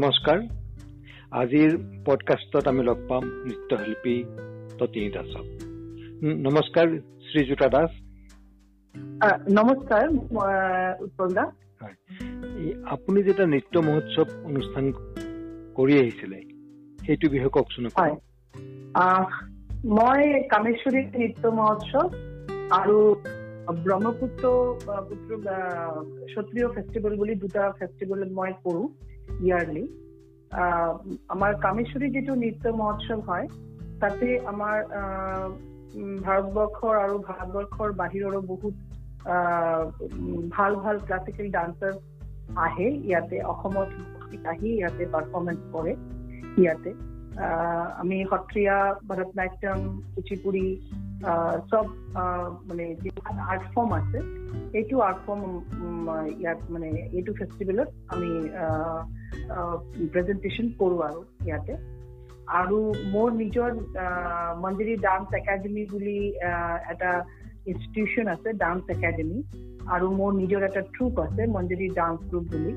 নমস্কাৰ। আজিৰ পডকাষ্টত আমি লগ পাম নৃত্যশিল্পী ততিনী দাসক নমস্কাৰ শ্ৰীযুতা দাস। নমস্কাৰ আপুনি যেতিয়া নৃত্য মহোৎসৱ অনুষ্ঠান কৰি আহিছিলে সেইটো বিষয়ে কওকচোন মই কামেশ্বৰী নৃত্য মহোৎসৱ আৰু ব্ৰহ্মপুত্ৰ পুত্ৰ ক্ষত্ৰিয় ফেষ্টিভেল বুলি দুটা ফেষ্টিভেল মই কৰোঁ। ইয়াৰলি আমাৰ কামেশ্বৰী যিটো নৃত্য মহোৎসৱ হয়, তাতে আমাৰ ভাৰতবৰ্ষৰ আৰু ভাৰতবৰ্ষৰ বাহিৰৰো বহুত ভালো ভালো ক্লাছিকেল ডান্সাৰ আহে ইয়াতে, অসমত আহি ইয়াতে পাৰফৰ্মেঞ্চ কৰে ইয়াতে। আমি সত্ৰীয়া, ভাৰতনাট্যম কুচিপুৰি চব মানে যিবিলাক আৰ্ট ফৰ্ম আছে এইটো আৰ্ট ফৰ্ম ইয়াত মানে এইটো ফেষ্টিভেলত আমি প্ৰেজেণ্টেশ্যন কৰোঁ আৰু ইয়াতে। আৰু মোৰ নিজৰ মন্দিৰী ডান্স একাডেমি বুলি এটা ইনষ্টিটিউশ্যন আছে ডান্স একাডেমি আৰু মোৰ নিজৰ এটা ট্ৰুপ আছে মন্দিৰী ডান্স গ্ৰুপ বুলি।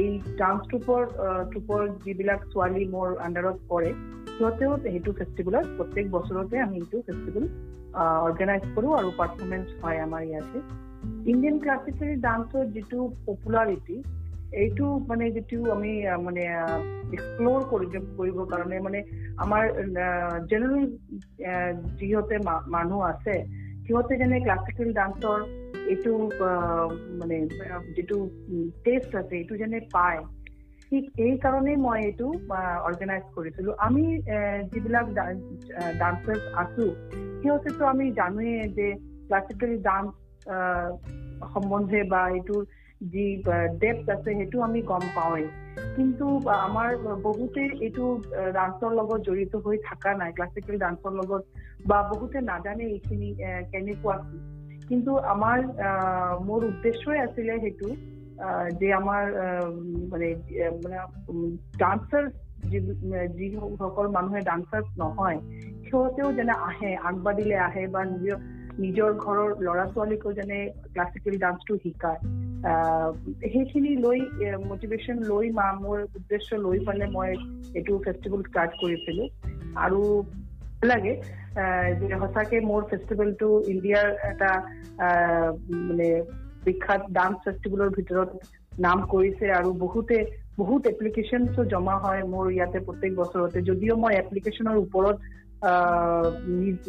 এই ডান্স ট্ৰুপৰ ট্ৰুপৰ যিবিলাক ছোৱালী মোৰ আণ্ডাৰত কৰে সিহঁতেও সেইটো ফেষ্টিভেলত প্ৰত্যেক বছৰতে আমি এইটো ফেষ্টিভেল অৰ্গেনাইজ কৰোঁ আৰু পাৰফৰ্মেঞ্চ হয় আমাৰ ইয়াতে। ইণ্ডিয়ান ক্লাছিকেল ডান্সৰ যিটো পপুলাৰিটি এইটো মানে যিটো আমি মানে এক্সপ্ল'ৰ কৰি কৰিবৰ কাৰণে মানে আমাৰ জেনেৰেল যিহঁতে মানুহ আছে সিহঁতে যেনে ক্লাছিকেল ডান্সৰ এইটো মানে যিটো টেষ্ট আছে এইটো যেনে পায় ঠিক এই কাৰণেই মই এইটো অৰ্গেনাইজ কৰিছিলোঁ। আমি যিবিলাক ডান্সাৰ্ছ আছো সিহঁতেতো আমি জানোৱেই যে ক্লাছিকেল ডান্স সম্বন্ধে বা এইটোৰ যি ডেপ্থ আছে সেইটো আমি গম পাওঁৱেই। কিন্তু আমাৰ বহুতে এইটো ডান্সৰ লগত জড়িত হৈ থকা নাই ক্লাছিকেল ডান্সৰ লগত বা বহুতে নাজানে এইখিনি কেনেকুৱা কিন্তু আমাৰ মোৰ উদ্দেশ্যই আছিলে সেইটো যে আমাৰ মানে মানে ডান্সাৰ যিসকল মানুহে ডান্সাৰ নহয় সিহঁতেও যেনে আহে আগবাঢ়িলে আহে বা নিজৰ নিজৰ ঘৰৰ ল'ৰা ছোৱালীকো যেনে ক্লাছিকেল ডান্সটো শিকায় সেইখিনি লৈ মটিভেশ্যন লৈ মা মোৰ উদ্দেশ্য লৈ পেলাই মই এইটো ফেষ্টিভেল ষ্টাৰ্ট কৰিছিলোঁ। আৰু লাগে যে সঁচাকে মোৰ ফেষ্টিভেলটো ইণ্ডিয়াৰ এটা মানে বিখ্যাত ডান্স ফেষ্টিভেলৰ ভিতৰত নাম কৰিছে আৰু বহুতে বহুত এপ্লিকেশ্যনছো জমা হয় মোৰ ইয়াতে প্ৰত্যেক বছৰতে। যদিও মই এপ্লিকেশ্যনৰ ওপৰত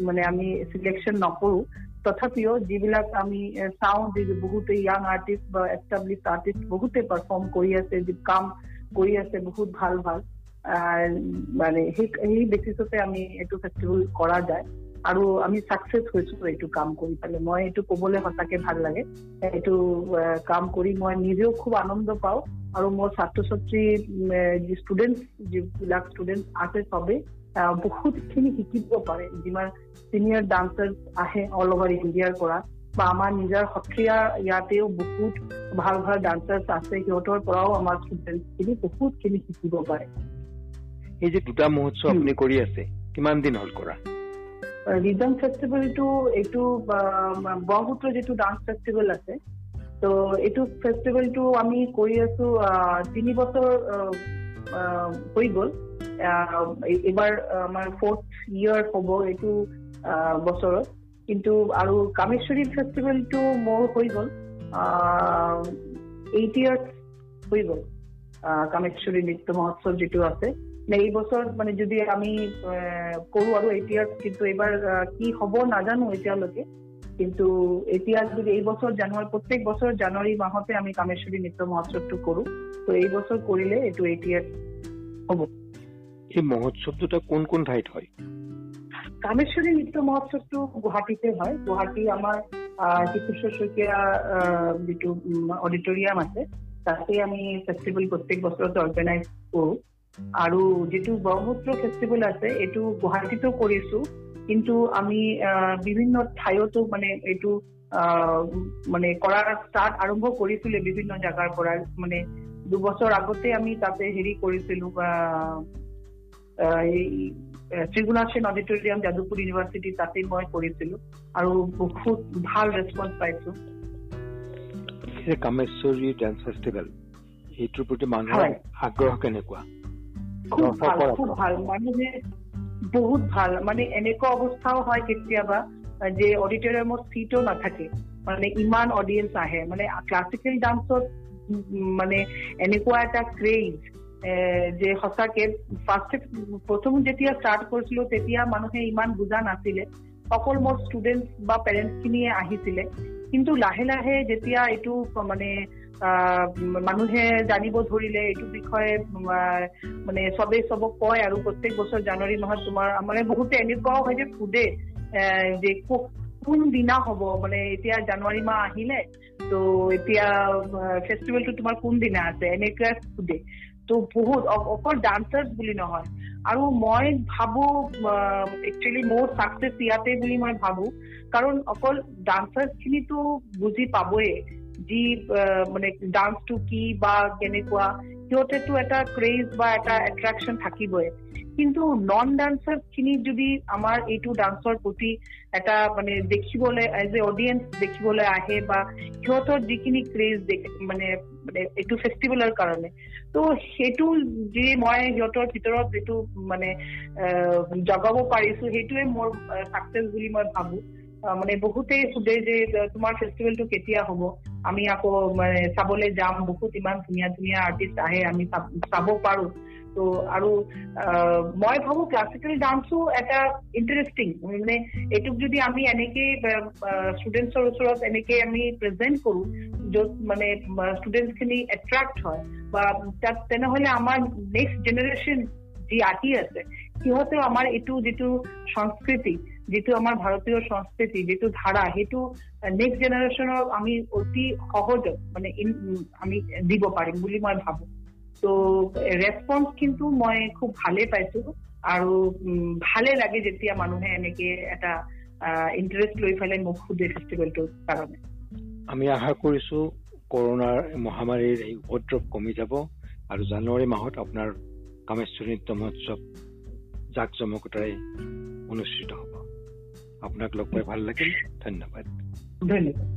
মানে আমি চিলেকশ্যন নকৰোঁ তথাপিও যিবিলাক আমি চাওঁ যে বহুতে য়াং আৰ্টিষ্ট বা এষ্টাব্লিছ আৰ্টিষ্ট বহুতে পাৰফৰ্ম কৰি আছে যি কাম কৰি আছে বহুত ভাল ভাল। মানে সেই বেচিছতে আমি এইটো ফেষ্টিভেল কৰা যায়। আৰু আমি ছাকচেছ হৈছো এইটো কাম কৰি পেলাই। মই এইটো ক'বলৈ সঁচাকে ভাল লাগে। এইটো কাম কৰি মই নিজেও খুব আনন্দ পাওঁ। আৰু মোৰ ছাত্ৰ ছাত্ৰী যি ষ্টুডেণ্ট যিবিলাক ষ্টুডেণ্ট আছে চবেই বহুতখিনি শিকিব পাৰে। যিমান চিনিয়ৰ ডান্সাৰ আহে অল অভাৰ ইণ্ডিয়াৰ পৰা বা আমাৰ নিজৰ সত্ৰীয়া ইয়াতেও বহুত ভাল ভাল ডান্সাৰ্ছ আছে। সিহঁতৰ পৰাও আমাৰ ষ্টুডেণ্টখিনি বহুতখিনি শিকিব পাৰে। এই যে দুটা মহোৎসৱ আপুনি কৰি আছে কিমান দিন হ'ল কৰা? ৰিজন ফেষ্টিভেলটো এইটো ব্ৰহ্মপুত্ৰ যিটো ডান্স ফেষ্টিভেল আছে ত' এইটো ফেষ্টিভেলটো আমি কৰি আছো তিনি বছৰ হৈ গ'ল। এইবাৰ আমাৰ ফৰ্থ ইয়েৰ হ'ব এইটো বছৰত। কিন্তু আৰু কামেশ্বৰী ফেষ্টিভেলটো মোৰ হৈ গ'ল এইট ইয়াৰ্ছ হৈ গ'ল কামেশ্বৰী নৃত্য মহোৎসৱ যিটো আছে। এই বছৰ মানে যদি আমি কৰোঁ আৰু এতিয়া কিন্তু এইবাৰ কি হ'ব নাজানো এতিয়ালৈকে। কিন্তু এতিয়া যদি এই বছৰ জানুৱাৰী প্ৰত্যেক বছৰ জানুৱাৰী মাহতে আমি কামেশ্বৰী নৃত্য মহোৎসৱটো কৰোঁ ত' এই বছৰ কৰিলে এইটো এতিয়া হ'ব। এই মহোৎসৱটো কোন কোন ঠাইত হয়? কামেশ্বৰী নৃত্য মহোৎসৱটো গুৱাহাটীতে হয়। গুৱাহাটী আমাৰ কিশোৰ শইকীয়া যিটো অডিটৰিয়াম আছে তাতে আমি ফেষ্টিভেল প্ৰত্যেক বছৰতে অৰ্গেনাইজ কৰোঁ। আৰু যিটো ব্ৰহ্মপুত্ৰ ফেষ্টিভেল আছে এইটো গুৱাহাটীতো কৰিছো। কিন্তু আমি বিভিন্ন ঠাইতো মানে এইটো মানে কৰাৰ ষ্টাৰ্ট আৰম্ভ কৰিছিলে বিভিন্ন জেগাৰ পৰা। মানে দুবছৰ আগতে আমি তাতে হেৰি কৰিছিলো এই ত্ৰিগুণা সেন অডিটৰিয়াম যাদৱপুৰ ইউনিভাৰ্চিটি তাতে মই কৰিছিলো। আৰু বহুত ভাল ৰেচপন্স পাইছো। কামেশ্বৰী ডান্স ফেষ্টিভেল এইটোৰ প্ৰতি মানুহৰ আগ্ৰহ কেনেকুৱা? খুব ভাল মানুহে বহুত ভাল মানে এনেকুৱা অৱস্থাও হয় কেতিয়াবা যে অডিটৰিয়ামত চিটো নাথাকে। মানে ইমান অডিয়েঞ্চ আহে। মানে ক্লাছিকেল ডান্সত মানে এনেকুৱা এটা ক্ৰেজ যে সঁচাকে ফাৰ্ষ্ট প্ৰথম যেতিয়া ষ্টাৰ্ট কৰিছিলো তেতিয়া মানুহে ইমান বুজা নাছিলে। অকল মোৰ ষ্টুডেণ্ট বা পেৰেণ্টছখিনিয়ে আহিছিলে। কিন্তু লাহে লাহে যেতিয়া এইটো মানে মানুহে জানিব ধৰিলে এইটো বিষয়ে মানে চবেই চবক কয় আৰু প্ৰত্যেক বছৰ জানুৱাৰী মাহত তোমাৰ মানে বহুতে এনেকুৱাও হয় যে সোধে যে কোন হ'ব মানে এতিয়া জানুৱাৰী মাহ আহিলে ত' এতিয়া ফেষ্টিভেলটো তোমাৰ কোন দিনা আছে এনেকুৱা সোধে। ত' বহুত অকল ডান্সাৰ্ছ বুলি নহয়। আৰু মই ভাবো একচুৱেলি মোৰ ছাকচেছ ইয়াতে বুলি মই ভাবো। কাৰণ অকল ডান্সাৰ্ছখিনিতো বুজি পাবই যি মানে ডান্সটো কি বা কেনেকুৱা সিহঁতেতো এটা ক্ৰেজ বা এটা এট্ৰেকশ্যন থাকিবই কিন্তু নন ডান্সাৰ খিনি যদি আমাৰ এইটো ডান্সৰ প্ৰতি এটা মানে দেখিবলৈ এজ এ অডিয়েঞ্চ দেখিবলৈ আহে বা সিহঁতৰ যিখিনি ক্ৰেজ মানে এইটো ফেষ্টিভেলৰ কাৰণে ত' সেইটো যি মই সিহঁতৰ ভিতৰত যিটো মানে জগাব পাৰিছো সেইটোৱে মোৰ ছাকচেছ বুলি মই ভাবো মানে বহুতেই সোধে যে তোমাৰ ফেষ্টিভেলটো কেতিয়া হ'ব? আমি আকৌ মানে চাবলৈ যাম। বহুত ইমান ধুনীয়া ধুনীয়া আৰ্টিষ্ট আহে আমি চাব পাৰো। ত' আৰু মই ভাবো ক্লাছিকেল ডান্সো এটা ইণ্টাৰেষ্টিং মানে এইটোক যদি আমি এনেকে ষ্টুডেণ্টছৰ ওচৰত এনেকে আমি প্ৰেজেণ্ট কৰো য'ত মানে ষ্টুডেণ্টছখিনি এট্ৰেক্ট হয় বা তাত তেনেহ'লে আমাৰ নেক্সট জেনেৰেশ্যন যি আহি আছে সিহঁতেও আমাৰ এইটো যিটো সংস্কৃতি যিটো আমাৰ ভাৰতীয় সংস্কৃতি যিটো ধাৰা সেইটো নেক্সট জেনেৰেশ্যনক আমি অতি সহজত মানে আমি দিব পাৰিম বুলি মই ভাবো। ত' ৰেচপন্স কিন্তু মই খুব ভালে পাইছো আৰু ভালে লাগে যেতিয়া মানুহে এনেকে এটা ইণ্টাৰেষ্ট লৈ পেলাই মোক সোধে ফেষ্টিভেলটোৰ কাৰণে। আমি আশা কৰিছো কৰোণাৰ মহামাৰীৰ এই উপদ্ৰৱ কমি যাব আৰু জানুৱাৰী মাহত আপোনাৰ কামেশ্বৰ নৃত্য মহোৎসৱ জাক জমকতাৰে অনুষ্ঠিত হ'ব। আপোনাক লগ পাই ভাল লাগিল ধন্যবাদ ধন্যবাদ